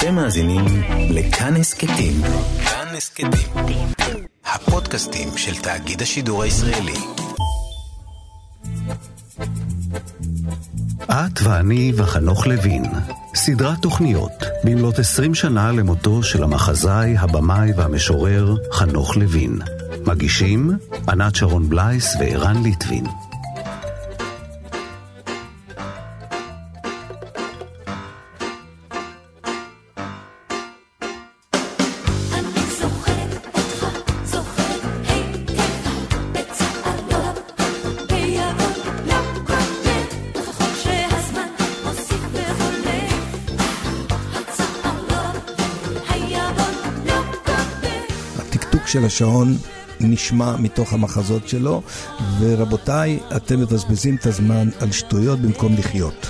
אתם מאזינים לכאן הסכתים. כאן הסכתים. הפודקאסטים של תאגיד השידור הישראלי. את ואני וחנוך לוין, סדרת תוכניות במלאת 20 שנה למותו של המחזאי, הבמאי והמשורר חנוך לוין. מגישים ענת שרון בלייס וערן ליטבין. של השעון נשמע מתוך המחזות שלו, ורבותיי, אתם מבזבזים את הזמן על שטויות במקום לחיות.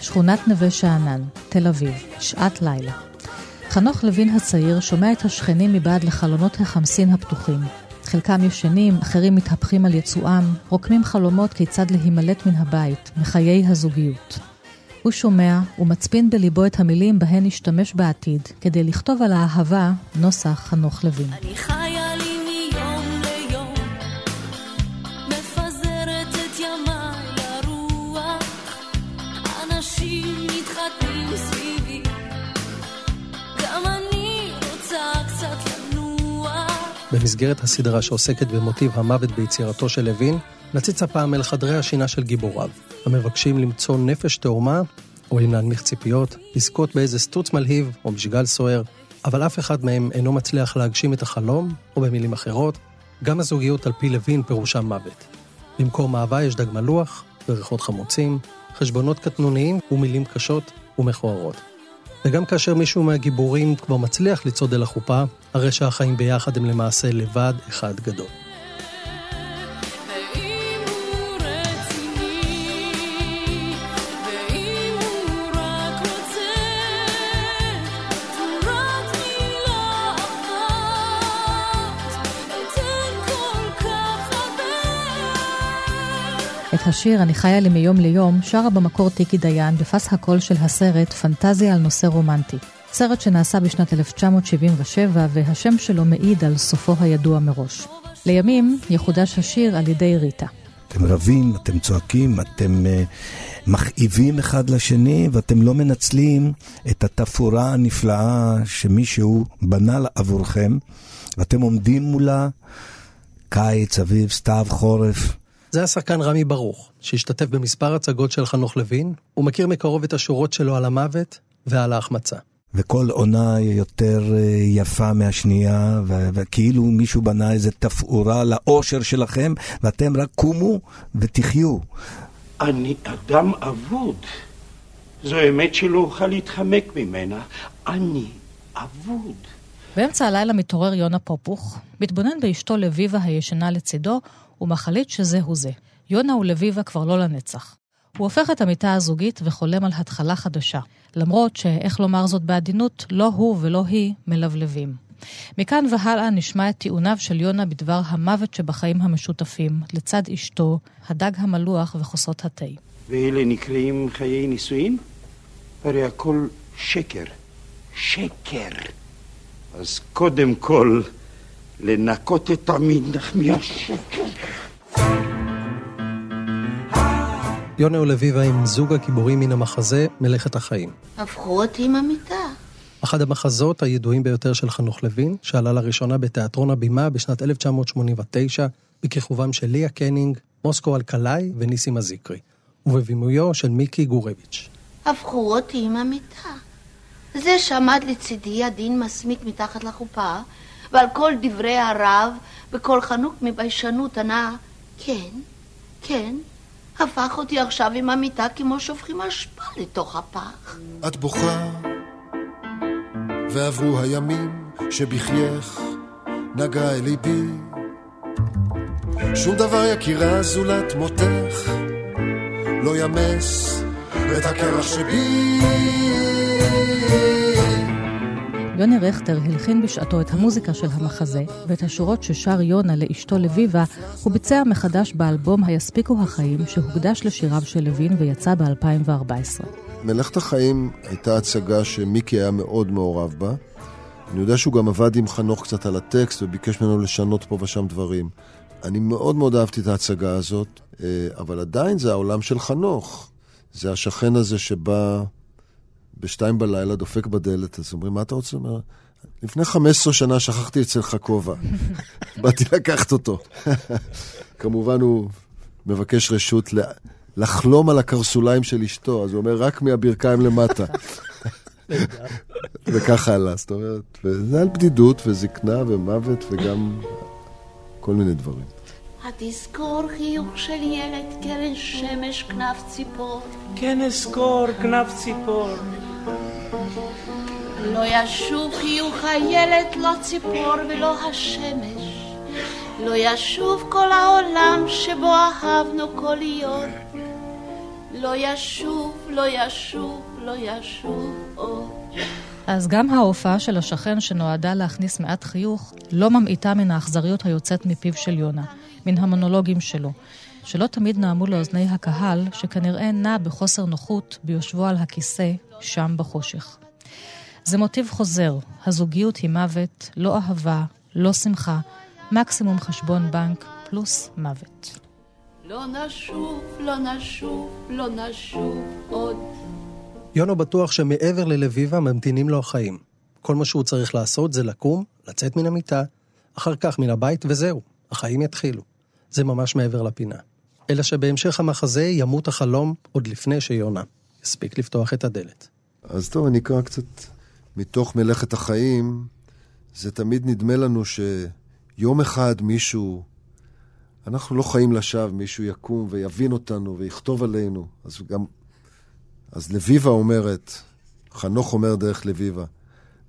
שכונת נווה שאנן, תל אביב, שעת לילה. חנוך לוין הצעיר שומע את השכנים מבעד לחלונות החמסין הפתוחים. חלקם ישנים, אחרים מתהפכים על יצואם, רוקמים חלומות כיצד להימלט מן הבית, מחיי הזוגיות. הוא שומע ומצפין בליבו את המילים בהן ישתמש בעתיד, כדי לכתוב על האהבה נוסח חנוך לוין. אני חיה במסגרת הסדרה שעוסקת במוטיב המוות ביצירתו של לוין, נציץ הפעם אל חדרי השינה של גיבוריו, המבקשים למצוא נפש תאומה, או אם להנמיך ציפיות, לזכות באיזה סטוץ מלהיב או משגל סוער, אבל אף אחד מהם אינו מצליח להגשים את החלום, או במילים אחרות, גם הזוגיות על פי לוין פירושה מוות. במקום אהבה יש דג מלוח, וריחות חמוצים, חשבונות קטנוניים ומילים קשות ומכוערות. וגם כאשר מישהו מהגיבורים כבר מצליח לצעוד אל החופה, הרי שהחיים ביחד הם למעשה לבד אחד גדול. את השיר "אני חיה לי מיום ליום" שרה במקור טיקי דיין בפס הקול של הסרט "פנטזיה על נושא רומנטי". סרט שנעשה בשנת 1977 והשם שלו מעיד על סופו הידוע מראש. לימים יחודש השיר על ידי ריטה. אתם רבים, אתם צועקים, אתם uh, מכאיבים אחד לשני, ואתם לא מנצלים את התפאורה הנפלאה שמישהו בנה עבורכם, ואתם עומדים מולה, קיץ, אביב, סתיו, חורף, זה השחקן רמי ברוך, שהשתתף במספר הצגות של חנוך לוין, הוא מכיר מקרוב את השורות שלו על המוות ועל ההחמצה. וכל עונה יותר אה, יפה מהשנייה, וכאילו מישהו בנה איזה תפאורה לאושר שלכם, ואתם רק קומו ותחיו. אני אדם אבוד. זו אמת שלא אוכל להתחמק ממנה. אני אבוד. באמצע הלילה מתעורר יונה פופוך, מתבונן באשתו לביבה הישנה לצידו, ומחליט שזהו זה. יונה ולביבה כבר לא לנצח. הוא הופך את המיטה הזוגית וחולם על התחלה חדשה, למרות שאיך לומר זאת בעדינות, לא הוא ולא היא מלבלבים. מכאן והלאה נשמע את טיעוניו של יונה בדבר המוות שבחיים המשותפים, לצד אשתו, הדג המלוח וכוסות התה. ואלה נקראים חיי נישואין? הרי הכל שקר. שקר. אז קודם כל, לנקות את המנח מהשקר. יונה ולביבה עם זוג הגיבורים מן המחזה מלאכת החיים. הפכו אותי עם המיטה. אחד המחזות הידועים ביותר של חנוך לוין, שעלה לראשונה בתיאטרון הבימה בשנת 1989, בכיכובם של ליה קנינג, מוסקו אלקלעי וניסים אזיקרי, ובבימויו של מיקי גורביץ'. הפכו אותי עם המיטה. זה שעמד לצידי הדין מסמיק מתחת לחופה, ועל כל דברי הרב, בקול חנוק מביישנות ענה, כן, כן, הפך אותי עכשיו עם המיטה כמו שופכים אשפה לתוך הפח. את בוכה, ועברו הימים שבחייך נגע אל ליבי. שום דבר יקירה זולת מותך לא ימס את הקרח שבי. יוני רכטר הלחין בשעתו את המוזיקה של המחזה, ואת השורות ששר יונה לאשתו לביבה, הוא ביצע מחדש באלבום "היספיקו החיים", שהוקדש לשיריו של לוין ויצא ב-2014. מלאכת החיים הייתה הצגה שמיקי היה מאוד מעורב בה. אני יודע שהוא גם עבד עם חנוך קצת על הטקסט וביקש ממנו לשנות פה ושם דברים. אני מאוד מאוד אהבתי את ההצגה הזאת, אה, אבל עדיין זה העולם של חנוך. זה השכן הזה שבא בשתיים בלילה, דופק בדלת, אז אומרים, מה אתה רוצה? אומר, לפני 15 שנה שכחתי אצלך כובע. באתי לקחת אותו. כמובן הוא מבקש רשות לחלום על הקרסוליים של אשתו, אז הוא אומר, רק מהברכיים למטה. וכך הלאה, זאת אומרת, וזה על בדידות וזקנה ומוות וגם כל מיני דברים. התזכור חיוך של ילד, קרן שמש, כנף ציפור. כן אזכור כנף ציפור. לא ישוב חיוך הילד, לא ציפור ולא השמש. לא ישוב כל העולם שבו אהבנו כל להיות. לא ישוב, לא ישוב, לא ישוב עוד. אז גם ההופעה של השכן שנועדה להכניס מעט חיוך, לא ממעיטה מן האכזריות היוצאת מפיו של יונה, מן המונולוגים שלו, שלא תמיד נעמו לאוזני הקהל, שכנראה נע בחוסר נוחות ביושבו על הכיסא, שם בחושך. זה מוטיב חוזר, הזוגיות היא מוות, לא אהבה, לא שמחה, מקסימום חשבון בנק, פלוס מוות. לא נשוב, לא נשוב, לא נשוב עוד. יונו בטוח שמעבר ללביבה ממתינים לו החיים. כל מה שהוא צריך לעשות זה לקום, לצאת מן המיטה, אחר כך מן הבית וזהו, החיים יתחילו. זה ממש מעבר לפינה. אלא שבהמשך המחזה ימות החלום עוד לפני שיונה יספיק לפתוח את הדלת. אז טוב, אני אקרא קצת מתוך מלאכת החיים. זה תמיד נדמה לנו שיום אחד מישהו, אנחנו לא חיים לשווא, מישהו יקום ויבין אותנו ויכתוב עלינו. אז גם אז לביבה אומרת, חנוך אומר דרך לביבה,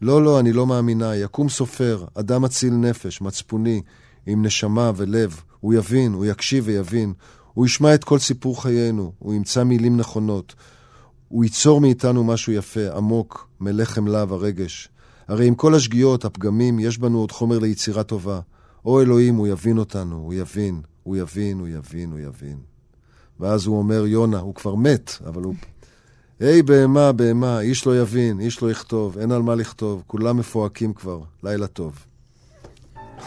לא, לא, אני לא מאמינה, יקום סופר, אדם אציל נפש, מצפוני, עם נשמה ולב, הוא יבין, הוא יקשיב ויבין, הוא ישמע את כל סיפור חיינו, הוא ימצא מילים נכונות, הוא ייצור מאיתנו משהו יפה, עמוק, מלא חמלה ורגש. הרי עם כל השגיאות, הפגמים, יש בנו עוד חומר ליצירה טובה. או אלוהים, הוא יבין אותנו, הוא יבין, הוא יבין, הוא יבין, הוא יבין. ואז הוא אומר, יונה, הוא כבר מת, אבל הוא היי בהמה, בהמה, איש לא יבין, איש לא יכתוב, אין על מה לכתוב, כולם מפוהקים כבר, לילה טוב.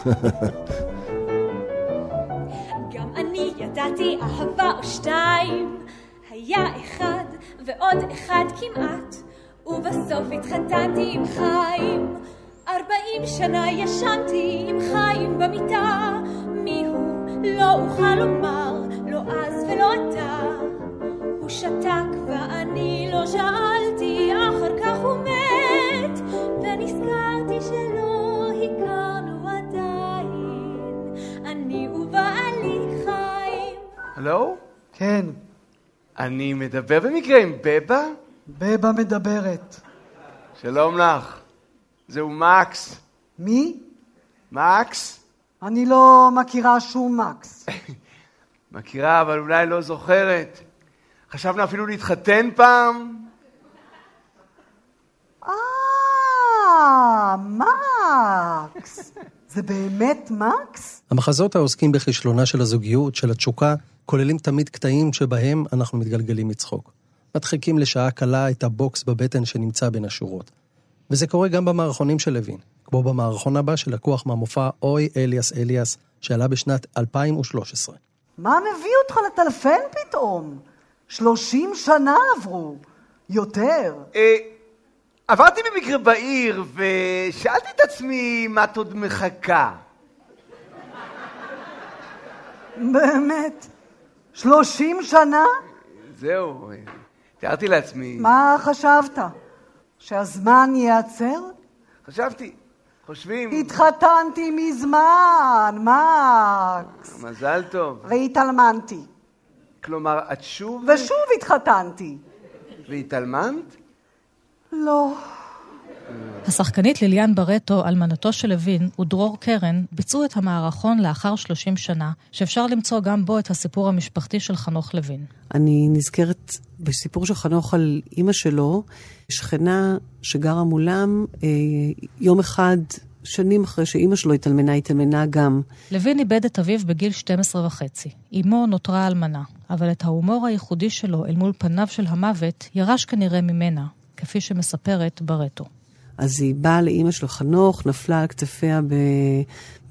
ידעתי אהבה או שתיים, היה אחד ועוד אחד כמעט, ובסוף התחתנתי עם חיים. ארבעים שנה ישנתי עם חיים במיטה, מיהו לא אוכל לומר, לא אז ולא עתה. הוא שתק ואני לא שאלתי, אחר כך הוא מת, ונזכרתי שלא הלו? כן, אני מדבר במקרה עם בבה? בבה מדברת. שלום לך. זהו מקס. מי? מקס? אני לא מכירה שום מקס. מכירה, אבל אולי לא זוכרת. חשבנו אפילו להתחתן פעם. אה, מקס. זה באמת מקס? המחזות העוסקים בכישלונה של הזוגיות, של התשוקה, כוללים תמיד קטעים שבהם אנחנו מתגלגלים מצחוק. מדחיקים לשעה קלה את הבוקס בבטן שנמצא בין השורות. וזה קורה גם במערכונים של לוין, כמו במערכון הבא שלקוח מהמופע אוי אליאס אליאס, שעלה בשנת 2013. מה מביא אותך לטלפן פתאום? שלושים שנה עברו. יותר. אה, עברתי במקרה בעיר ושאלתי את עצמי מה את עוד מחכה. באמת? שלושים שנה? זהו, תיארתי לעצמי. מה חשבת? שהזמן ייעצר? חשבתי, חושבים. התחתנתי מזמן, מקס. מזל טוב. והתאלמנתי. כלומר, את שוב... ושוב התחתנתי. והתאלמנת? לא. השחקנית ליליאן ברטו, אלמנתו של לוין, ודרור קרן, ביצעו את המערכון לאחר 30 שנה, שאפשר למצוא גם בו את הסיפור המשפחתי של חנוך לוין. אני נזכרת בסיפור של חנוך על אימא שלו, שכנה שגרה מולם, אה, יום אחד, שנים אחרי שאימא שלו התאלמנה, התאלמנה גם. לוין איבד את אביו בגיל 12 וחצי. אמו נותרה אלמנה, אבל את ההומור הייחודי שלו אל מול פניו של המוות, ירש כנראה ממנה, כפי שמספרת ברטו. אז היא באה לאימא של חנוך, נפלה על כתפיה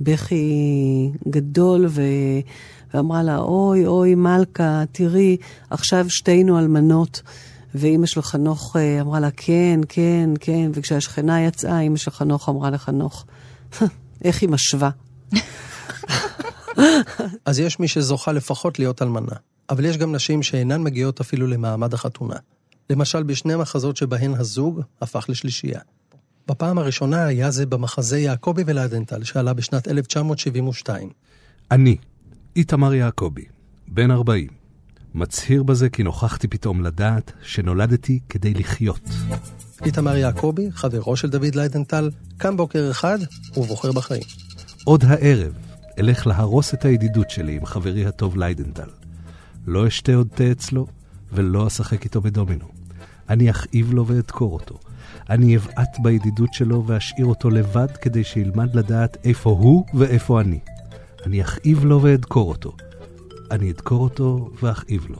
בבכי גדול, ו... ואמרה לה, אוי, אוי, מלכה, תראי, עכשיו שתינו אלמנות. ואימא של חנוך אה, אמרה לה, כן, כן, כן, וכשהשכנה יצאה, אימא של חנוך אמרה לחנוך, איך היא משווה. אז יש מי שזוכה לפחות להיות אלמנה, אבל יש גם נשים שאינן מגיעות אפילו למעמד החתונה. למשל, בשני מחזות שבהן הזוג הפך לשלישייה. בפעם הראשונה היה זה במחזה יעקבי וליידנטל, שעלה בשנת 1972. אני, איתמר יעקבי, בן 40, מצהיר בזה כי נוכחתי פתאום לדעת שנולדתי כדי לחיות. איתמר יעקבי, חברו של דוד ליידנטל, קם בוקר אחד ובוחר בחיים. עוד הערב אלך להרוס את הידידות שלי עם חברי הטוב ליידנטל. לא אשתה עוד תה אצלו ולא אשחק איתו בדומינו. אני אכאיב לו ואדקור אותו. אני אבעט בידידות שלו ואשאיר אותו לבד כדי שילמד לדעת איפה הוא ואיפה אני. אני אכאיב לו ואדקור אותו. אני אדקור אותו ואכאיב לו.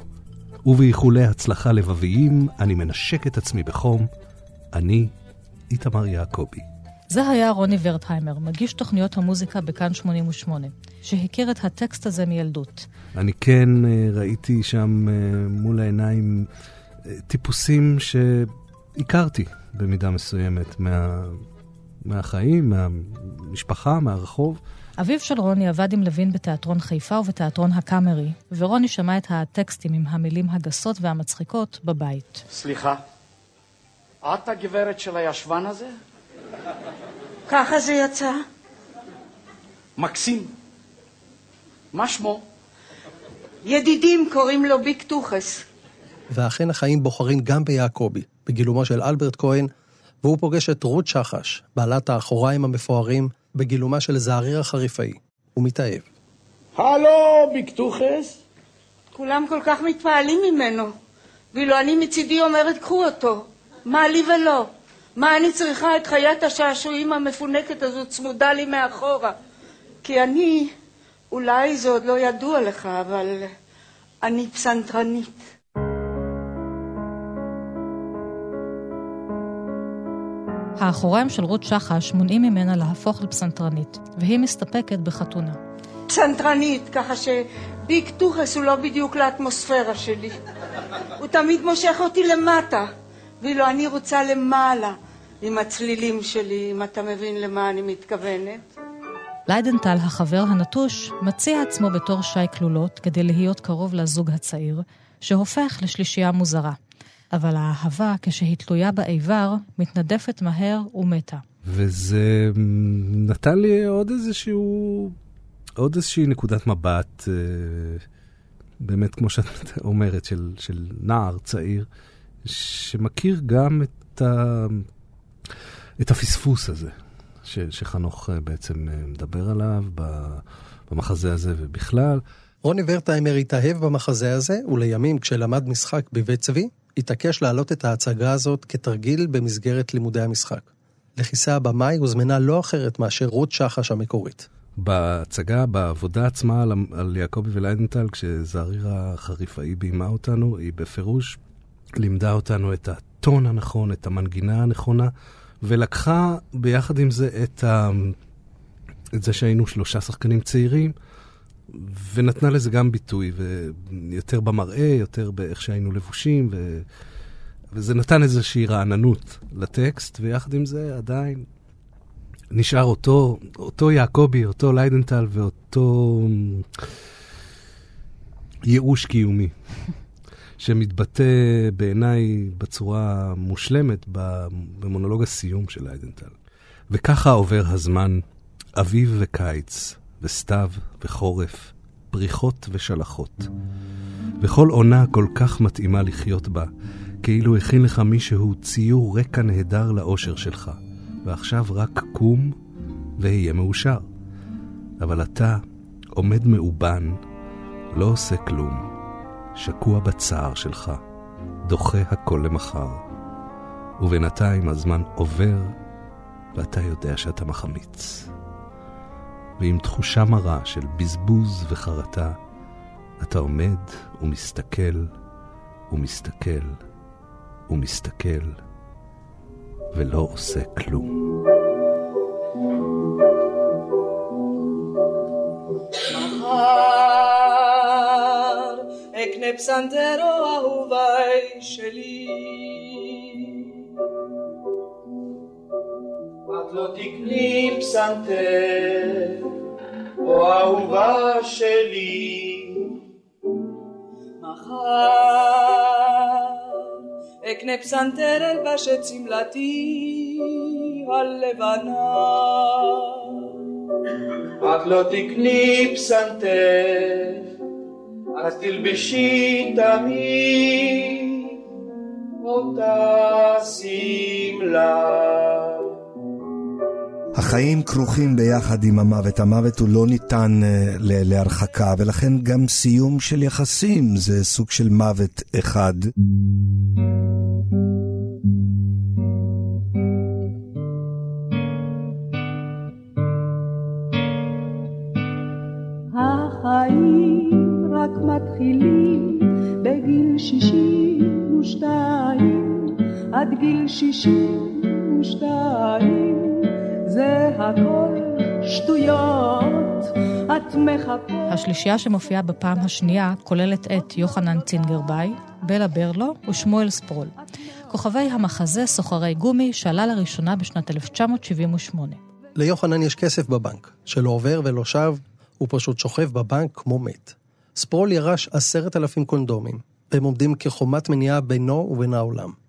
ובאיחולי הצלחה לבביים אני מנשק את עצמי בחום. אני איתמר יעקבי. זה היה רוני ורטהיימר, מגיש תוכניות המוזיקה בכאן 88, שהכיר את הטקסט הזה מילדות. אני כן אה, ראיתי שם אה, מול העיניים אה, טיפוסים שהכרתי במידה מסוימת מה, מהחיים, מהמשפחה, מהרחוב. אביו של רוני עבד עם לוין בתיאטרון חיפה ובתיאטרון הקאמרי, ורוני שמע את הטקסטים עם המילים הגסות והמצחיקות בבית. סליחה, את הגברת של הישבן הזה? ככה זה יצא. מקסים. מה שמו? ידידים קוראים לו ביק טוחס. ואכן החיים בוחרים גם ביעקבי, בגילומו של אלברט כהן, והוא פוגש את רות שחש, בעלת האחוריים המפוארים, בגילומה של זעריר החריפאי. הוא מתאהב. הלו, ביקטוחס? כולם כל כך מתפעלים ממנו, ואילו אני מצידי אומרת, קחו אותו. מה לי ולא? מה אני צריכה את חיית השעשועים המפונקת הזאת צמודה לי מאחורה? כי אני, אולי זה עוד לא ידוע לך, אבל אני פסנתרנית. האחוריים של רות שחש מונעים ממנה להפוך לפסנתרנית, והיא מסתפקת בחתונה. פסנתרנית, ככה ש big טוחס הוא לא בדיוק לאטמוספירה שלי. הוא תמיד מושך אותי למטה, ואילו אני רוצה למעלה עם הצלילים שלי, אם אתה מבין למה אני מתכוונת. ליידנטל, החבר הנטוש, מציע עצמו בתור שי כלולות כדי להיות קרוב לזוג הצעיר, שהופך לשלישייה מוזרה. אבל האהבה, כשהיא תלויה באיבר, מתנדפת מהר ומתה. וזה נתן לי עוד איזשהו, עוד איזושהי נקודת מבט, אה, באמת, כמו שאת אומרת, של, של נער צעיר, שמכיר גם את, ה, את הפספוס הזה, ש, שחנוך אה, בעצם אה, מדבר עליו במחזה הזה ובכלל. רוני ורטהיימר התאהב במחזה הזה, ולימים, כשלמד משחק בבית צבי, התעקש להעלות את ההצגה הזאת כתרגיל במסגרת לימודי המשחק. לכיסא הבמאי הוזמנה לא אחרת מאשר רות שחש המקורית. בהצגה, בעבודה עצמה על, על יעקבי וליידנטל, כשזעריר החריפאי ביימה אותנו, היא בפירוש לימדה אותנו את הטון הנכון, את המנגינה הנכונה, ולקחה ביחד עם זה את, ה... את זה שהיינו שלושה שחקנים צעירים, ונתנה לזה גם ביטוי, ויותר במראה, יותר באיך שהיינו לבושים, ו... וזה נתן איזושהי רעננות לטקסט, ויחד עם זה עדיין נשאר אותו, אותו יעקבי, אותו ליידנטל ואותו ייאוש קיומי, שמתבטא בעיניי בצורה מושלמת במונולוג הסיום של ליידנטל. וככה עובר הזמן, אביב וקיץ, וסתיו וחורף, פריחות ושלחות. וכל עונה כל כך מתאימה לחיות בה, כאילו הכין לך מישהו ציור רקע נהדר לאושר שלך, ועכשיו רק קום ואהיה מאושר. אבל אתה עומד מאובן, לא עושה כלום, שקוע בצער שלך, דוחה הכל למחר. ובינתיים הזמן עובר, ואתה יודע שאתה מחמיץ. ועם תחושה מרה של בזבוז וחרטה, אתה עומד ומסתכל ומסתכל ומסתכל ולא עושה כלום. אקנה פסנתרו אהובי שלי. את לא תקני פסנתר, או אהובה שלי. מחר אקנה פסנתר אלבש את שמלתי הלבנה. את לא תקני פסנתר, אז תלבשי תמיד אותה שמלה. החיים כרוכים ביחד עם המוות, המוות הוא לא ניתן uh, להרחקה, ולכן גם סיום של יחסים זה סוג של מוות אחד. החיים רק מתחילים בגיל שישים ושתיים, עד גיל שישים ושתיים. הכל שטויות, את מחפשת... השלישייה שמופיעה בפעם השנייה כוללת את יוחנן צינגרבאי, בלה ברלו ושמואל ספרול. כוכבי המחזה סוחרי גומי שעלה לראשונה בשנת 1978. ליוחנן יש כסף בבנק, שלא עובר ולא שב, הוא פשוט שוכב בבנק כמו מת. ספרול ירש עשרת אלפים קונדומים, והם עומדים כחומת מניעה בינו ובין העולם.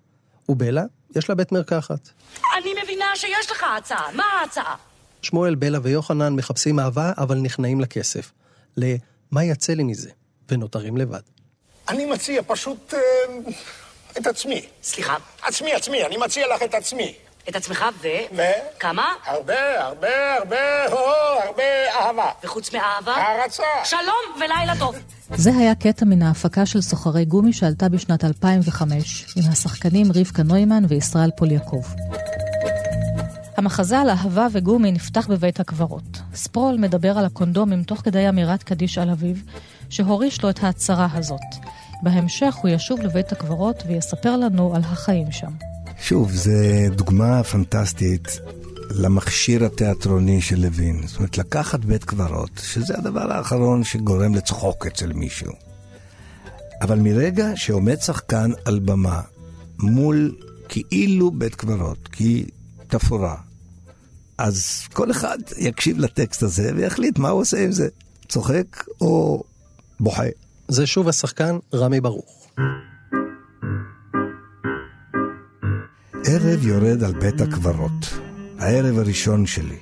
ובלה, יש לה בית מרקחת. אני מבינה שיש לך הצעה, מה ההצעה? שמואל, בלה ויוחנן מחפשים אהבה, אבל נכנעים לכסף. ל"מה יצא לי מזה?" ונותרים לבד. אני מציע פשוט אה, את עצמי. סליחה? עצמי, עצמי, אני מציע לך את עצמי. את עצמך ו... ו? כמה? הרבה, הרבה, הרבה, הו, הרבה אהבה. וחוץ מאהבה? הערצה. שלום ולילה טוב. זה היה קטע מן ההפקה של סוחרי גומי שעלתה בשנת 2005, עם השחקנים רבקה נוימן וישראל פוליאקוב. המחזה על אהבה וגומי נפתח בבית הקברות. ספרול מדבר על הקונדומים תוך כדי אמירת קדיש על אביו, שהוריש לו את ההצהרה הזאת. בהמשך הוא ישוב לבית הקברות ויספר לנו על החיים שם. שוב, זו דוגמה פנטסטית למכשיר התיאטרוני של לוין. זאת אומרת, לקחת בית קברות, שזה הדבר האחרון שגורם לצחוק אצל מישהו. אבל מרגע שעומד שחקן על במה מול כאילו בית קברות, כי תפאורה, אז כל אחד יקשיב לטקסט הזה ויחליט מה הוא עושה עם זה, צוחק או בוכה. זה שוב השחקן רמי ברוך. ערב יורד על בית הקברות, הערב הראשון שלי.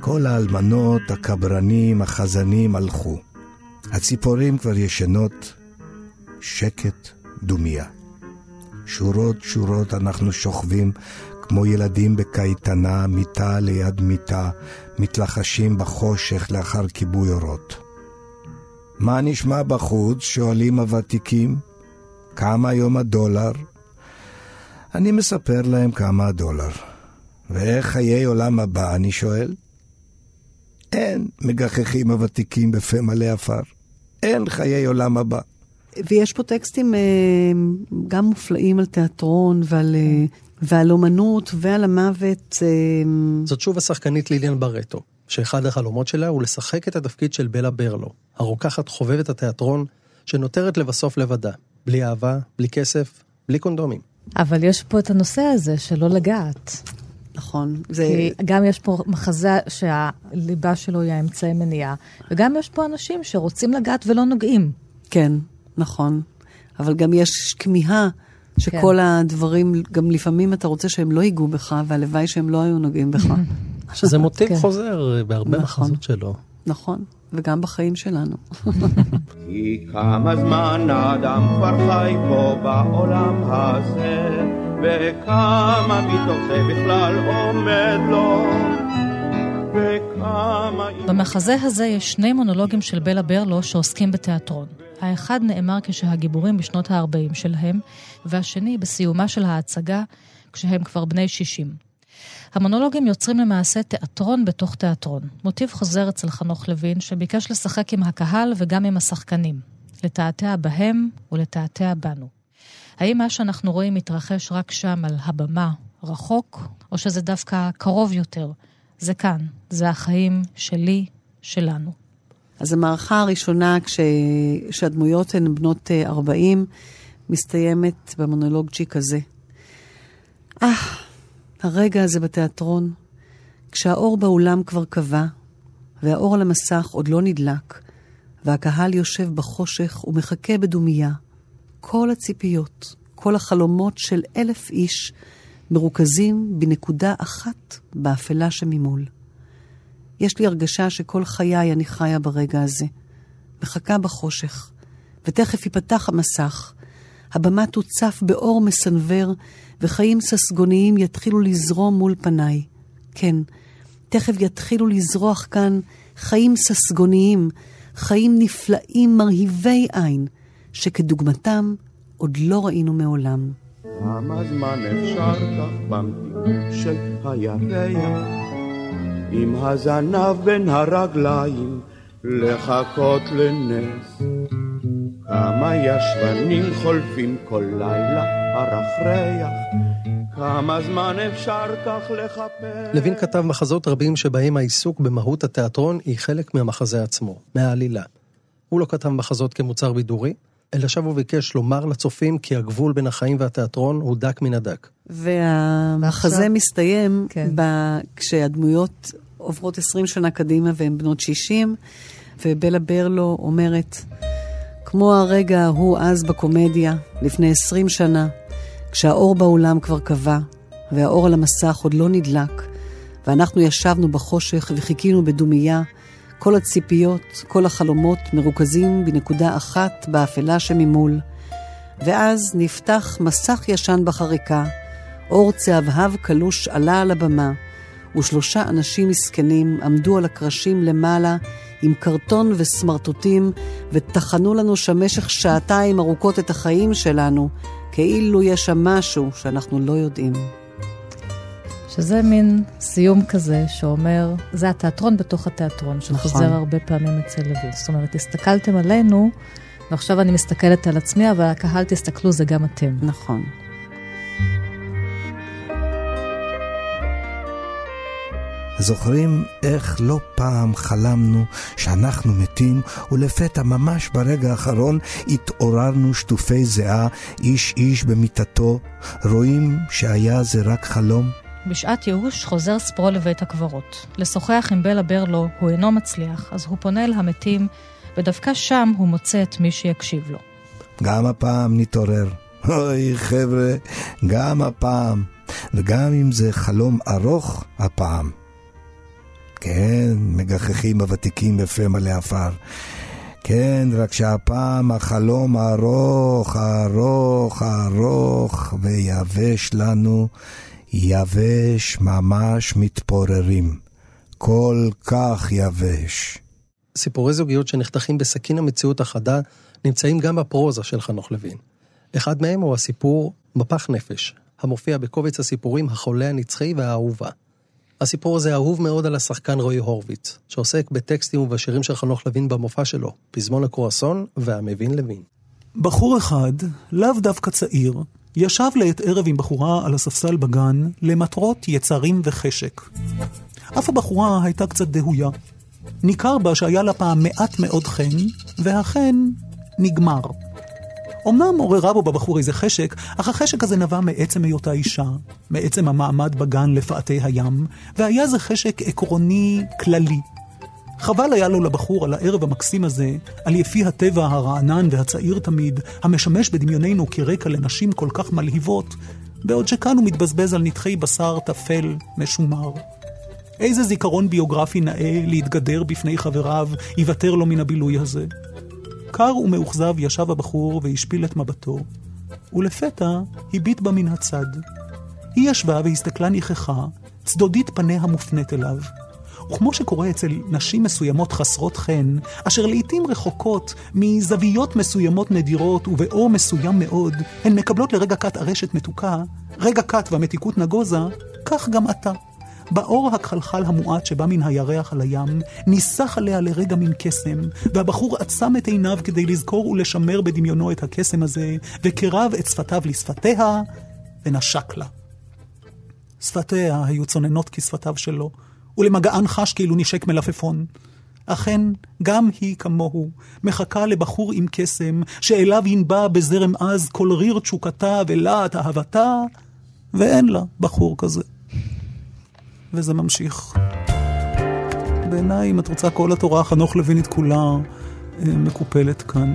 כל האלמנות, הקברנים, החזנים הלכו. הציפורים כבר ישנות, שקט, דומיה. שורות שורות אנחנו שוכבים כמו ילדים בקייטנה, מיטה ליד מיטה, מתלחשים בחושך לאחר כיבוי אורות. מה נשמע בחוץ? שואלים הוותיקים. כמה היום הדולר? אני מספר להם כמה הדולר. ואיך חיי עולם הבא, אני שואל? אין, מגחכים הוותיקים בפה מלא עפר. אין חיי עולם הבא. ויש פה טקסטים אה, גם מופלאים על תיאטרון ועל, אה, ועל אומנות ועל המוות. אה, זאת שוב השחקנית ליליאן ברטו, שאחד החלומות שלה הוא לשחק את התפקיד של בלה ברלו, הרוקחת חובבת התיאטרון, שנותרת לבסוף לבדה, בלי אהבה, בלי כסף, בלי קונדומים. אבל יש פה את הנושא הזה של לא לגעת. נכון. זה... כי גם יש פה מחזה שהליבה שלו היא האמצעי מניעה, וגם יש פה אנשים שרוצים לגעת ולא נוגעים. כן, נכון. אבל גם יש כמיהה שכל כן. הדברים, גם לפעמים אתה רוצה שהם לא ייגעו בך, והלוואי שהם לא היו נוגעים בך. שזה מוטיב כן. חוזר בהרבה נכון. מחזות שלו. נכון. וגם בחיים שלנו. כי כמה זמן האדם כבר חי פה בעולם הזה, וכמה מתוך זה בכלל עומד לו. במחזה הזה יש שני מונולוגים של בלה ברלו שעוסקים בתיאטרון. האחד נאמר כשהגיבורים בשנות ה-40 שלהם, והשני בסיומה של ההצגה, כשהם כבר בני 60. המונולוגים יוצרים למעשה תיאטרון בתוך תיאטרון. מוטיב חוזר אצל חנוך לוין, שביקש לשחק עם הקהל וגם עם השחקנים. לתעתע בהם ולתעתע בנו. האם מה שאנחנו רואים מתרחש רק שם על הבמה, רחוק, או שזה דווקא קרוב יותר? זה כאן, זה החיים שלי, שלנו. אז המערכה הראשונה, כשהדמויות הן בנות 40, אה, מסתיימת במונולוג ג'י כזה. אה, הרגע הזה בתיאטרון, כשהאור באולם כבר כבה, והאור על המסך עוד לא נדלק, והקהל יושב בחושך ומחכה בדומייה. כל הציפיות, כל החלומות של אלף איש מרוכזים בנקודה אחת באפלה שממול. יש לי הרגשה שכל חיי אני חיה ברגע הזה. מחכה בחושך, ותכף ייפתח המסך. הבמה תוצף באור מסנוור, וחיים ססגוניים יתחילו לזרום מול פניי. כן, תכף יתחילו לזרוח כאן חיים ססגוניים, חיים נפלאים מרהיבי עין, שכדוגמתם עוד לא ראינו מעולם. כמה זמן אפשר כך במתיקות של הירח, עם הזנב בין הרגליים, לחכות לנס. כמה ישבנים חולפים כל לילה הרחריח, כמה זמן אפשר כך לחפש. לוין כתב מחזות רבים שבהם העיסוק במהות התיאטרון היא חלק מהמחזה עצמו, מהעלילה. הוא לא כתב מחזות כמוצר בידורי, אלא שב וביקש לומר לצופים כי הגבול בין החיים והתיאטרון הוא דק מן הדק. והמחזה מסתיים כן. ב... כשהדמויות עוברות 20 שנה קדימה והן בנות 60, ובלה ברלו אומרת, כמו הרגע ההוא אז בקומדיה, לפני 20 שנה, כשהאור באולם כבר כבה, והאור על המסך עוד לא נדלק, ואנחנו ישבנו בחושך וחיכינו בדומייה, כל הציפיות, כל החלומות מרוכזים בנקודה אחת באפלה שממול. ואז נפתח מסך ישן בחריקה, אור צהבהב קלוש עלה על הבמה, ושלושה אנשים מסכנים עמדו על הקרשים למעלה עם קרטון וסמרטוטים, וטחנו לנו שם במשך שעתיים ארוכות את החיים שלנו, כאילו יש שם משהו שאנחנו לא יודעים. שזה מין סיום כזה שאומר, זה התיאטרון בתוך התיאטרון, שחוזר נכון. הרבה פעמים אצל לוי. זאת אומרת, הסתכלתם עלינו, ועכשיו אני מסתכלת על עצמי, אבל הקהל תסתכלו, זה גם אתם. נכון. זוכרים איך לא פעם חלמנו שאנחנו מתים, ולפתע ממש ברגע האחרון התעוררנו שטופי זיעה, איש איש במיטתו, רואים שהיה זה רק חלום? בשעת ייאוש חוזר ספרו לבית הקברות. לשוחח עם בלה ברלו הוא אינו מצליח, אז הוא פונה אל המתים, ודווקא שם הוא מוצא את מי שיקשיב לו. גם הפעם נתעורר. אוי חבר'ה, גם הפעם. וגם אם זה חלום ארוך, הפעם. כן, מגחכים הוותיקים בפה מלא עפר. כן, רק שהפעם החלום ארוך, ארוך, ארוך, ויבש לנו יבש ממש מתפוררים. כל כך יבש. סיפורי זוגיות שנחתכים בסכין המציאות החדה נמצאים גם בפרוזה של חנוך לוין. אחד מהם הוא הסיפור מפח נפש, המופיע בקובץ הסיפורים החולה הנצחי והאהובה. הסיפור הזה אהוב מאוד על השחקן רועי הורוביץ, שעוסק בטקסטים ובשירים של חנוך לוין במופע שלו, פזמון הקרואסון והמבין לוין. בחור אחד, לאו דווקא צעיר, ישב לעת ערב עם בחורה על הספסל בגן למטרות יצרים וחשק. אף הבחורה הייתה קצת דהויה. ניכר בה שהיה לה פעם מעט מאוד חן, והחן נגמר. אמנם עוררה בו בבחור איזה חשק, אך החשק הזה נבע מעצם היותה אישה, מעצם המעמד בגן לפאתי הים, והיה זה חשק עקרוני כללי, חבל היה לו לבחור על הערב המקסים הזה, על יפי הטבע הרענן והצעיר תמיד, המשמש בדמיוננו כרקע לנשים כל כך מלהיבות, בעוד שכאן הוא מתבזבז על נתחי בשר טפל, משומר. איזה זיכרון ביוגרפי נאה להתגדר בפני חבריו יוותר לו מן הבילוי הזה? קר ומאוכזב ישב הבחור והשפיל את מבטו, ולפתע הביט בה מן הצד. היא ישבה והסתכלה נכחה, צדודית פניה מופנית אליו. וכמו שקורה אצל נשים מסוימות חסרות חן, אשר לעתים רחוקות מזוויות מסוימות נדירות ובאור מסוים מאוד, הן מקבלות לרגע קט ארשת מתוקה, רגע קט והמתיקות נגוזה, כך גם אתה. באור הכחלחל המועט שבא מן הירח על הים, ניסח עליה לרגע מן קסם, והבחור עצם את עיניו כדי לזכור ולשמר בדמיונו את הקסם הזה, וקרב את שפתיו לשפתיה, ונשק לה. שפתיה היו צוננות כשפתיו שלו, ולמגען חש כאילו נשק מלפפון. אכן, גם היא כמוהו, מחכה לבחור עם קסם, שאליו ינבע בזרם עז כל ריר תשוקתה ולהט אהבתה, ואין לה בחור כזה. וזה ממשיך. בעיניי, אם את רוצה, כל התורה חנוך לוינית כולה אה, מקופלת כאן.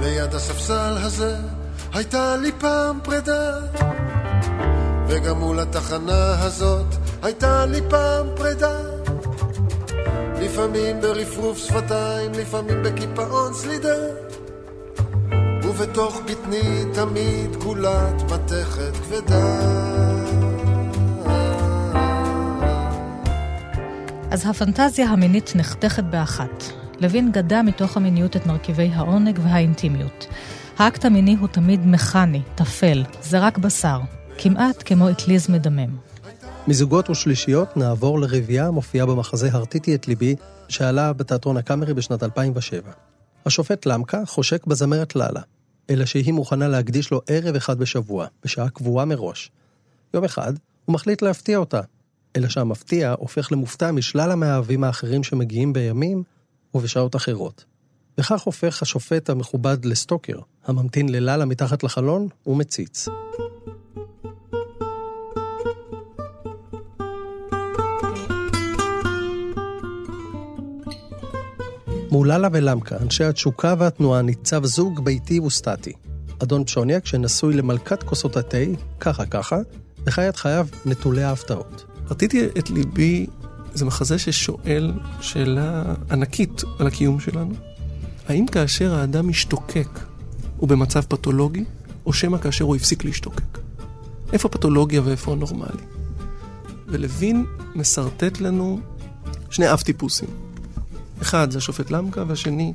ליד הספסל הזה הייתה לי פעם פרידה וגם מול התחנה הזאת הייתה לי פעם פרידה לפעמים ברפרוף שפתיים, לפעמים בקיפאון סלידה ובתוך בטני תמיד גולת מתכת כבדה. אז הפנטזיה המינית נחתכת באחת. לוין גדע מתוך המיניות את מרכיבי העונג והאינטימיות. האקט המיני הוא תמיד מכני, טפל, זה רק בשר, כמעט כמו אטליז מדמם. מזוגות ושלישיות נעבור לרבייה המופיעה במחזה "הרטיתי את ליבי", שעלה בתיאטרון הקאמרי בשנת 2007. השופט למקה חושק בזמרת לאלה, אלא שהיא מוכנה להקדיש לו ערב אחד בשבוע, בשעה קבועה מראש. יום אחד, הוא מחליט להפתיע אותה, אלא שהמפתיע הופך למופתע משלל המאהבים האחרים שמגיעים בימים ובשעות אחרות. וכך הופך השופט המכובד לסטוקר, הממתין ללאלה מתחת לחלון ומציץ. מול לאלה ולמקה, אנשי התשוקה והתנועה, ניצב זוג ביתי וסטטי. אדון פשוניאק, שנשוי למלכת כוסות התה, ככה ככה, וחי את חייו נטולי ההפתעות. רציתי את ליבי, זה מחזה ששואל שאלה ענקית על הקיום שלנו. האם כאשר האדם משתוקק הוא במצב פתולוגי, או שמא כאשר הוא הפסיק להשתוקק? איפה פתולוגיה ואיפה הנורמלי? ולוין משרטט לנו שני אב טיפוסים. אחד זה השופט למקה, והשני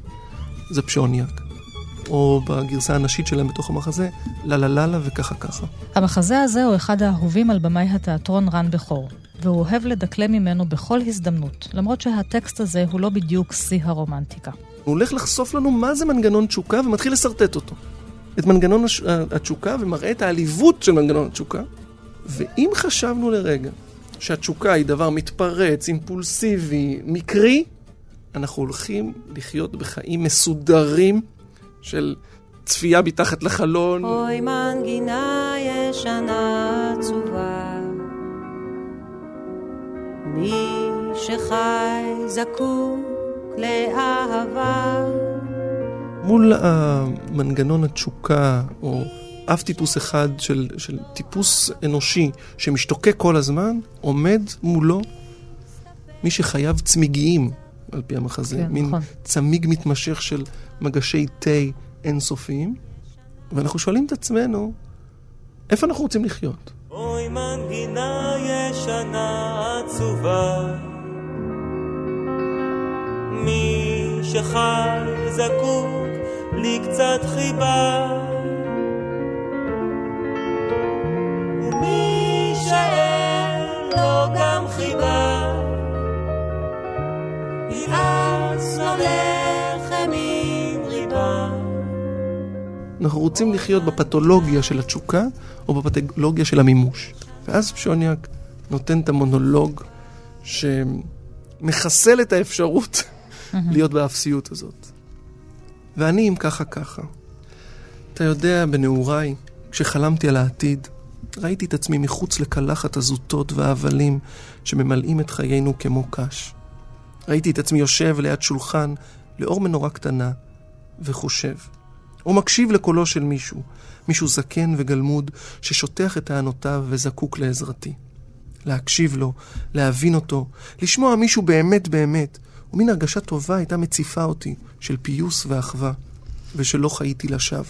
זה פשוניאק. או בגרסה הנשית שלהם בתוך המחזה, לה לה לה לה וככה ככה. המחזה הזה הוא אחד האהובים על במאי התיאטרון רן בכור, והוא אוהב לדקלם ממנו בכל הזדמנות, למרות שהטקסט הזה הוא לא בדיוק שיא הרומנטיקה. הוא הולך לחשוף לנו מה זה מנגנון תשוקה ומתחיל לשרטט אותו. את מנגנון הש... התשוקה ומראה את העליבות של מנגנון התשוקה. ואם חשבנו לרגע שהתשוקה היא דבר מתפרץ, אימפולסיבי, מקרי, אנחנו הולכים לחיות בחיים מסודרים של צפייה מתחת לחלון. אוי מנגינה ישנה עצובה, מי שחי זקוק לאהבה. מול המנגנון התשוקה, או אף טיפוס אחד של, של טיפוס אנושי שמשתוקק כל הזמן, עומד מולו מי שחייו צמיגיים, על פי המחזה. כן, מין נכון. צמיג מתמשך של מגשי תה אינסופיים. ואנחנו שואלים את עצמנו, איפה אנחנו רוצים לחיות? אוי מנגינה ישנה עצובה מי שחי זקוק לקצת חיבה ומי שאין אנחנו רוצים לחיות בפתולוגיה של התשוקה או בפתולוגיה של המימוש. ואז פשוניאק נותן את המונולוג שמחסל את האפשרות להיות באפסיות הזאת. ואני אם ככה ככה. אתה יודע, בנעוריי, כשחלמתי על העתיד, ראיתי את עצמי מחוץ לקלחת הזוטות וההבלים שממלאים את חיינו כמו קש. ראיתי את עצמי יושב ליד שולחן לאור מנורה קטנה וחושב. או מקשיב לקולו של מישהו, מישהו זקן וגלמוד ששוטח את טענותיו וזקוק לעזרתי. להקשיב לו, להבין אותו, לשמוע מישהו באמת באמת, ומין הרגשה טובה הייתה מציפה אותי, של פיוס ואחווה, ושלא חייתי לשווא.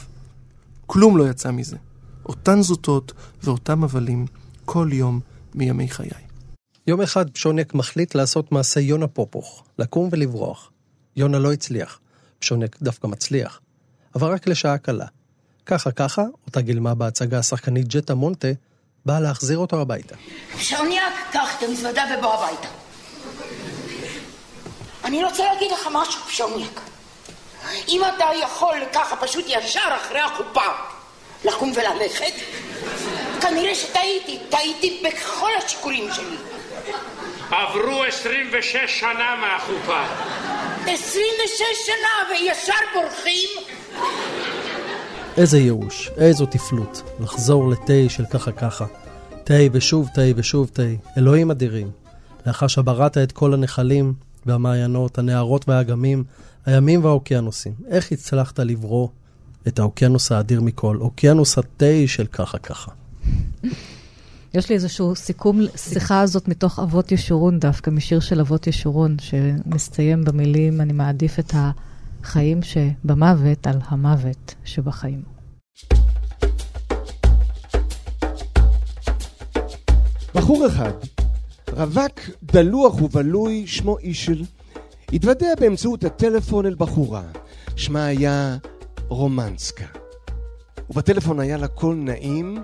כלום לא יצא מזה. אותן זוטות ואותם הבלים, כל יום מימי חיי. יום אחד פשונק מחליט לעשות מעשה יונה פופוך, לקום ולברוח. יונה לא הצליח, פשונק דווקא מצליח, אבל רק לשעה קלה. ככה ככה, אותה גילמה בהצגה השחקנית ג'טה מונטה, באה להחזיר אותו הביתה. שרניאק, קח את המזוודה ובוא הביתה. אני רוצה להגיד לך משהו, פשוניאק. אם אתה יכול ככה פשוט ישר אחרי החופה לקום וללכת, כנראה שטעיתי, טעיתי בכל השיקולים שלי. עברו 26 שנה מהחופה. 26 שנה וישר בורחים? איזה ייאוש, איזו תפלות, לחזור לתה של ככה ככה. תה ושוב תה ושוב תה, אלוהים אדירים. לאחר שבראת את כל הנחלים והמעיינות, הנהרות והאגמים, הימים והאוקיינוסים, איך הצלחת לברוא את האוקיינוס האדיר מכל, אוקיינוס התה של ככה ככה. יש לי איזשהו סיכום שיחה הזאת מתוך אבות ישורון דווקא, משיר של אבות ישורון, שמסתיים במילים, אני מעדיף את החיים שבמוות על המוות שבחיים. בחור אחד, רווק דלוח ובלוי, שמו אישל, התוודע באמצעות הטלפון אל בחורה, שמה היה רומנסקה. ובטלפון היה לה קול נעים,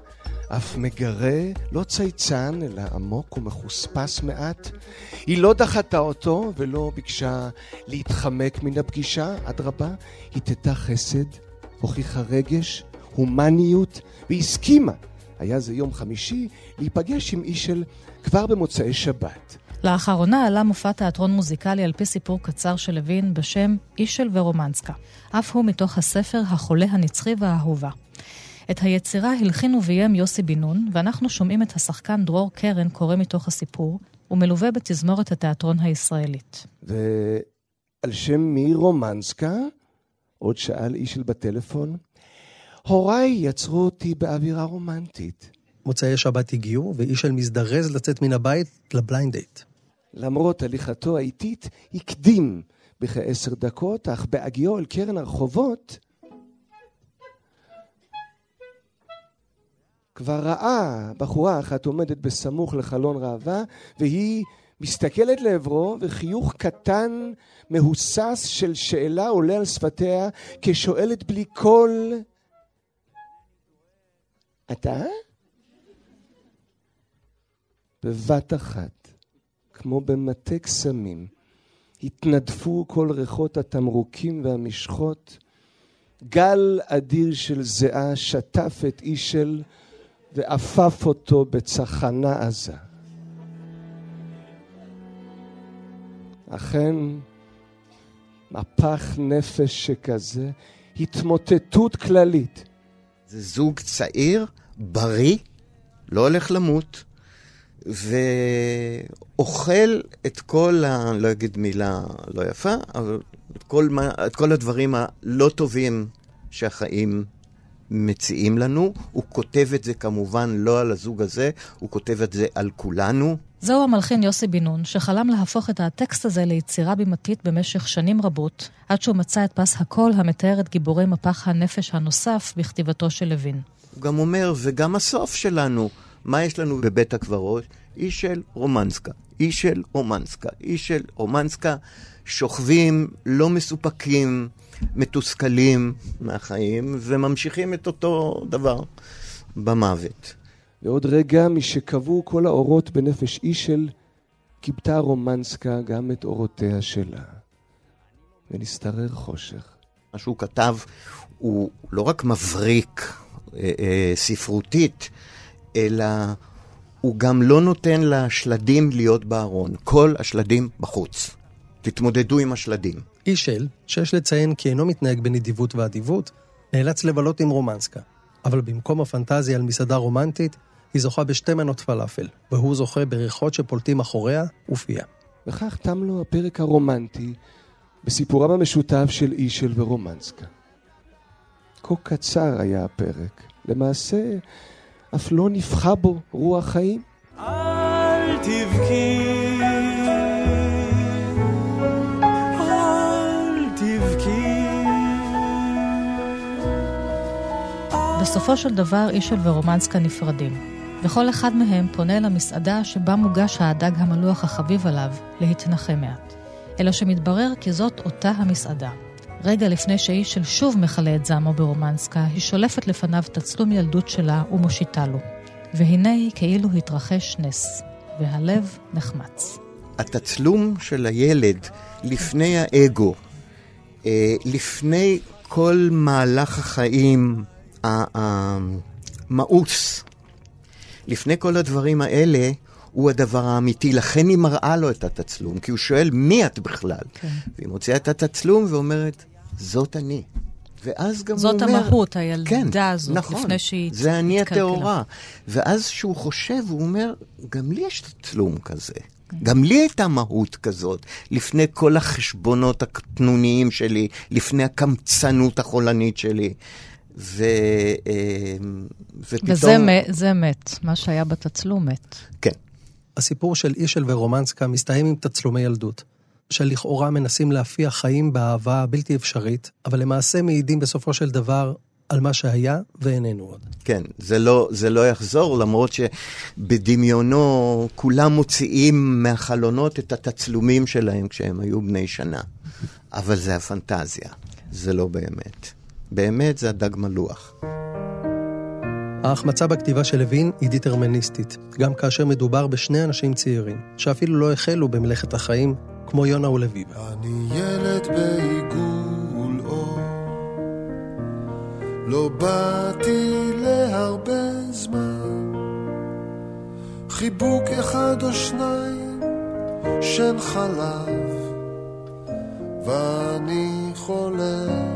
אף מגרה, לא צייצן, אלא עמוק ומחוספס מעט. היא לא דחתה אותו ולא ביקשה להתחמק מן הפגישה, אדרבה, התתה חסד, הוכיחה רגש, הומניות, והסכימה, היה זה יום חמישי, להיפגש עם אישל כבר במוצאי שבת. לאחרונה עלה מופע תיאטרון מוזיקלי על פי סיפור קצר של לוין בשם אישל ורומנסקה. אף הוא מתוך הספר החולה הנצחי והאהובה. את היצירה הלחין וביים יוסי בן נון, ואנחנו שומעים את השחקן דרור קרן קורא מתוך הסיפור, ומלווה בתזמורת התיאטרון הישראלית. ועל שם מי רומנסקה? עוד שאל אישל בטלפון. הוריי יצרו אותי באווירה רומנטית. מוצאי שבת הגיעו, ואישל מזדרז לצאת מן הבית לבליינד דייט. למרות הליכתו האיטית, הקדים בכעשר דקות, אך בהגיעו אל קרן הרחובות, כבר ראה בחורה אחת עומדת בסמוך לחלון ראווה, והיא מסתכלת לעברו, וחיוך קטן, מהוסס של שאלה עולה על שפתיה, כשואלת בלי קול, אתה? בבת אחת, כמו במטה קסמים, התנדפו כל ריחות התמרוקים והמשחות, גל אדיר של זיעה שטף את אישל ועפף אותו בצחנה עזה. אכן, מפח נפש שכזה, התמוטטות כללית. זה זוג צעיר, בריא, לא הולך למות, ואוכל את כל, ה... לא אגיד מילה לא יפה, אבל את כל, מה, את כל הדברים הלא טובים שהחיים מציעים לנו. הוא כותב את זה כמובן לא על הזוג הזה, הוא כותב את זה על כולנו. זהו המלחין יוסי בן נון, שחלם להפוך את הטקסט הזה ליצירה בימתית במשך שנים רבות, עד שהוא מצא את פס הקול המתאר את גיבורי מפח הנפש הנוסף בכתיבתו של לוין. הוא גם אומר, וגם הסוף שלנו, מה יש לנו בבית הקברות? איש של רומנסקה, איש של רומנסקה, איש של רומנסקה, שוכבים, לא מסופקים, מתוסכלים מהחיים, וממשיכים את אותו דבר במוות. ועוד רגע, משקבעו כל האורות בנפש אישל, כיבתה רומנסקה גם את אורותיה שלה. ונסתרר חושך. מה שהוא כתב הוא לא רק מבריק אה, אה, ספרותית, אלא הוא גם לא נותן לשלדים להיות בארון. כל השלדים בחוץ. תתמודדו עם השלדים. אישל, שיש לציין כי אינו מתנהג בנדיבות ואדיבות, נאלץ לבלות עם רומנסקה. אבל במקום הפנטזיה על מסעדה רומנטית, היא זוכה בשתי מנות פלאפל, והוא זוכה בריחות שפולטים אחוריה ופיה. וכך תם לו הפרק הרומנטי בסיפורם המשותף של אישל ורומנסקה. כה קצר היה הפרק. למעשה, אף לא נפחה בו רוח חיים. אל תבכי, בסופו של דבר אישל ורומנסקה נפרדים, וכל אחד מהם פונה למסעדה שבה מוגש הדג המלוח החביב עליו להתנחם מעט. אלא שמתברר כי זאת אותה המסעדה. רגע לפני שאישל שוב מכלה את זעמו ברומנסקה, היא שולפת לפניו תצלום ילדות שלה ומושיטה לו. והנה כאילו התרחש נס, והלב נחמץ. התצלום של הילד לפני האגו, אה, לפני כל מהלך החיים המאוס, לפני כל הדברים האלה, הוא הדבר האמיתי. לכן היא מראה לו את התצלום, כי הוא שואל, מי את בכלל? כן. והיא מוציאה את התצלום ואומרת, זאת אני. ואז גם הוא אומר... זאת המהות, הילדה כן, הזאת, נכון, לפני שהיא זה אני הטהורה. ואז כשהוא חושב, הוא אומר, גם לי יש תצלום כזה. כן. גם לי הייתה מהות כזאת, לפני כל החשבונות הקטנוניים שלי, לפני הקמצנות החולנית שלי. ו... אה, ופתאום... וזה זה מת, מה שהיה בתצלום מת. כן. הסיפור של אישל ורומנסקה מסתיים עם תצלומי ילדות, שלכאורה מנסים להפיח חיים באהבה הבלתי אפשרית, אבל למעשה מעידים בסופו של דבר על מה שהיה ואיננו עוד. כן, זה לא, זה לא יחזור, למרות שבדמיונו כולם מוציאים מהחלונות את התצלומים שלהם כשהם היו בני שנה. אבל זה הפנטזיה, זה לא באמת. באמת זה הדג מלוח. ההחמצה בכתיבה של לוין היא דטרמיניסטית, גם כאשר מדובר בשני אנשים צעירים, שאפילו לא החלו במלאכת החיים, כמו יונה ולביבה. אני ילד בעיגול אור, לא באתי להרבה זמן, חיבוק אחד או שניים, שן חלב, ואני חולם.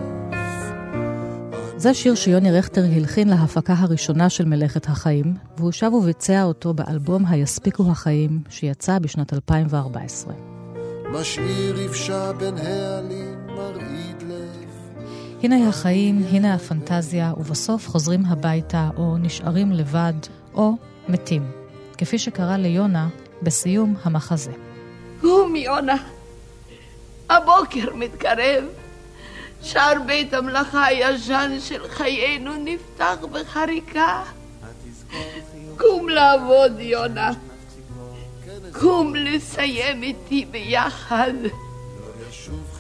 זה שיר שיוני רכטר הלחין להפקה הראשונה של מלאכת החיים, והוא שב וביצע אותו באלבום היספיקו החיים, שיצא בשנת 2014. משאיר יבשה בין העלים מרעיד לב. הנה החיים, הנה הפנטזיה, ובסוף חוזרים הביתה, או נשארים לבד, או מתים. כפי שקרה ליונה בסיום המחזה. קום, יונה. הבוקר מתקרב. שער בית המלאכה הישן של חיינו נפתח בחריקה. קום לעבוד, יונה. קום לסיים איתי ביחד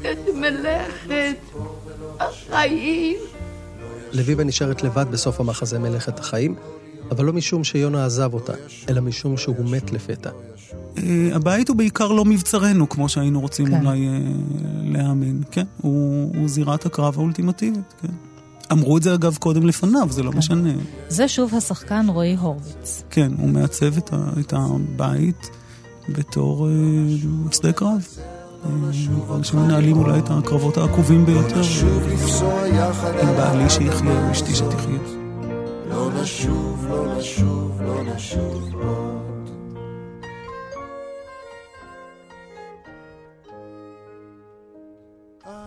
את מלאכת החיים. לביבה נשארת לבד בסוף המחזה מלאכת החיים, אבל לא משום שיונה עזב אותה, אלא משום שהוא מת לפתע. אה, הבית הוא בעיקר לא מבצרנו, כמו שהיינו רוצים כן. אולי אה, להאמין. כן, הוא, הוא זירת הקרב האולטימטיבית, כן. אמרו את זה אגב קודם לפניו, זה לא כן. משנה. זה שוב השחקן רועי הורוביץ. כן, הוא מעצב את, ה, את הבית בתור אה, שדה קרב. אה, שמנהלים אולי את הקרבות העקובים ביותר. עם בעלי שיחיה, אשתי שתחיה. נשוב, לא נשוב, לא נשוב עוד.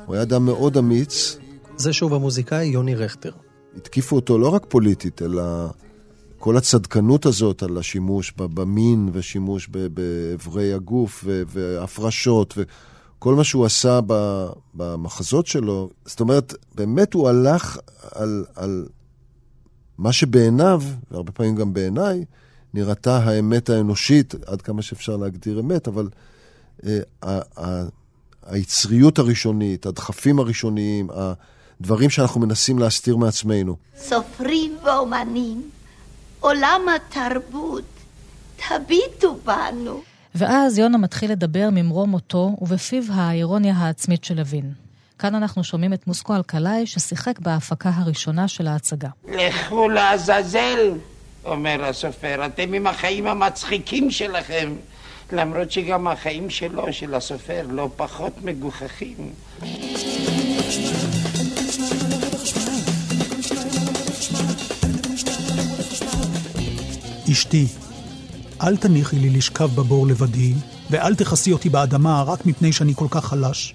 הוא היה אדם מאוד אמיץ. זה שוב המוזיקאי יוני רכטר. התקיפו אותו לא רק פוליטית, אלא כל הצדקנות הזאת על השימוש במין ושימוש באיברי הגוף והפרשות וכל מה שהוא עשה במחזות שלו. זאת אומרת, באמת הוא הלך על, על מה שבעיניו, והרבה פעמים גם בעיניי, נראתה האמת האנושית, עד כמה שאפשר להגדיר אמת, אבל אה, היצריות הראשונית, הדחפים הראשוניים, הדברים שאנחנו מנסים להסתיר מעצמנו. סופרים ואומנים, עולם התרבות, תביטו בנו. ואז יונה מתחיל לדבר ממרום מותו, ובפיו האירוניה העצמית של לוין. כאן אנחנו שומעים את מוסקו אלקלעי, ששיחק בהפקה הראשונה של ההצגה. לכו לעזאזל, אומר הסופר, אתם עם החיים המצחיקים שלכם. למרות שגם החיים שלו, של הסופר, לא פחות מגוחכים. אשתי, אל תניחי לי לשכב בבור לבדי, ואל תכסי אותי באדמה רק מפני שאני כל כך חלש.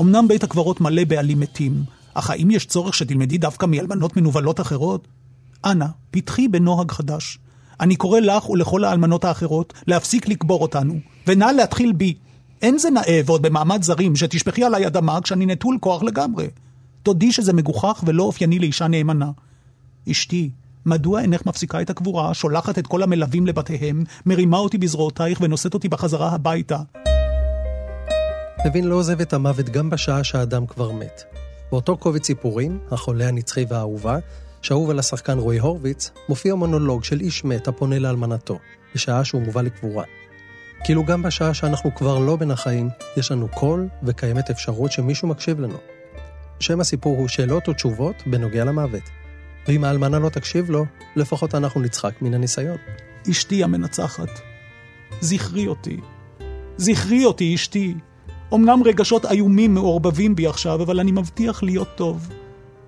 אמנם בית הקברות מלא בעלים מתים, אך האם יש צורך שתלמדי דווקא מאלמנות מנוולות אחרות? אנא, פתחי בנוהג חדש. אני קורא לך ולכל האלמנות האחרות להפסיק לקבור אותנו, ונא להתחיל בי. אין זה נאה ועוד במעמד זרים שתשפכי עליי אדמה כשאני נטול כוח לגמרי. תודי שזה מגוחך ולא אופייני לאישה נאמנה. אשתי, מדוע אינך מפסיקה את הקבורה, שולחת את כל המלווים לבתיהם, מרימה אותי בזרועותייך ונושאת אותי בחזרה הביתה? לוין לא עוזב את המוות גם בשעה שהאדם כבר מת. באותו קובץ סיפורים, החולה הנצחי והאהובה, שאהוב על השחקן רועי הורוביץ, מופיע מונולוג של איש מת הפונה לאלמנתו, בשעה שהוא מובא לקבורה. כאילו גם בשעה שאנחנו כבר לא בין החיים, יש לנו קול וקיימת אפשרות שמישהו מקשיב לנו. שם הסיפור הוא שאלות ותשובות בנוגע למוות. ואם האלמנה לא תקשיב לו, לפחות אנחנו נצחק מן הניסיון. אשתי המנצחת, זכרי אותי. זכרי אותי, אשתי. אמנם רגשות איומים מעורבבים בי עכשיו, אבל אני מבטיח להיות טוב.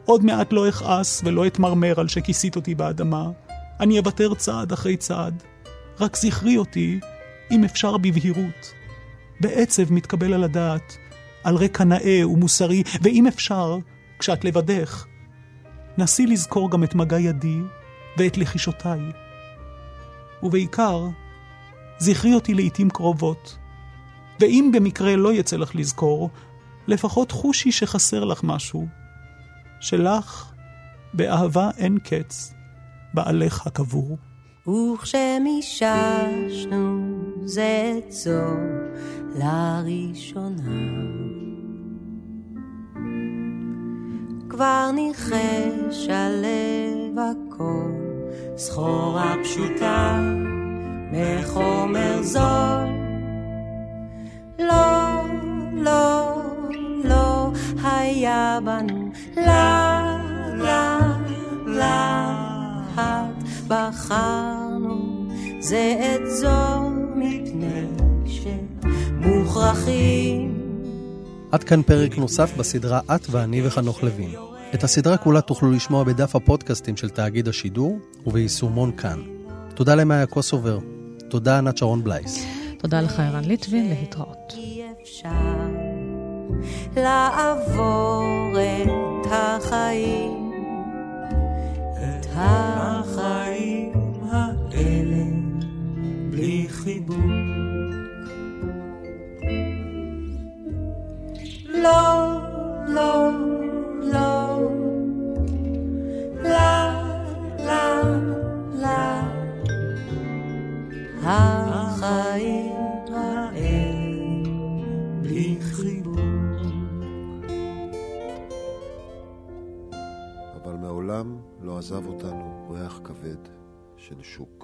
עוד מעט לא אכעס ולא אתמרמר על שכיסית אותי באדמה. אני אוותר צעד אחרי צעד. רק זכרי אותי, אם אפשר בבהירות. בעצב מתקבל על הדעת, על רקע נאה ומוסרי, ואם אפשר, כשאת לבדך, נסי לזכור גם את מגע ידי ואת לחישותיי. ובעיקר, זכרי אותי לעתים קרובות. ואם במקרה לא יצא לך לזכור, לפחות חושי שחסר לך משהו. שלך, באהבה אין קץ, בעלך הקבור. וכשמיששנו זה זו לראשונה כבר ניחש הלב הכל סחורה פשוטה מחומר זול בנו לה, לה, להט בחרנו זה את זו מפני שמוכרחים עד כאן פרק נוסף בסדרה את ואני וחנוך לוין. את הסדרה כולה תוכלו לשמוע בדף הפודקאסטים של תאגיד השידור וביישומון כאן. תודה למאיה קוסובר. תודה ענת שרון בלייס. תודה לך ערן ליטבין, להתראות. לעבור את החיים, את החיים האלה, בלי חיבוק. לא, לא, לא, לה, לה, לה, החיים מעולם לא עזב אותנו ריח כבד של שוק.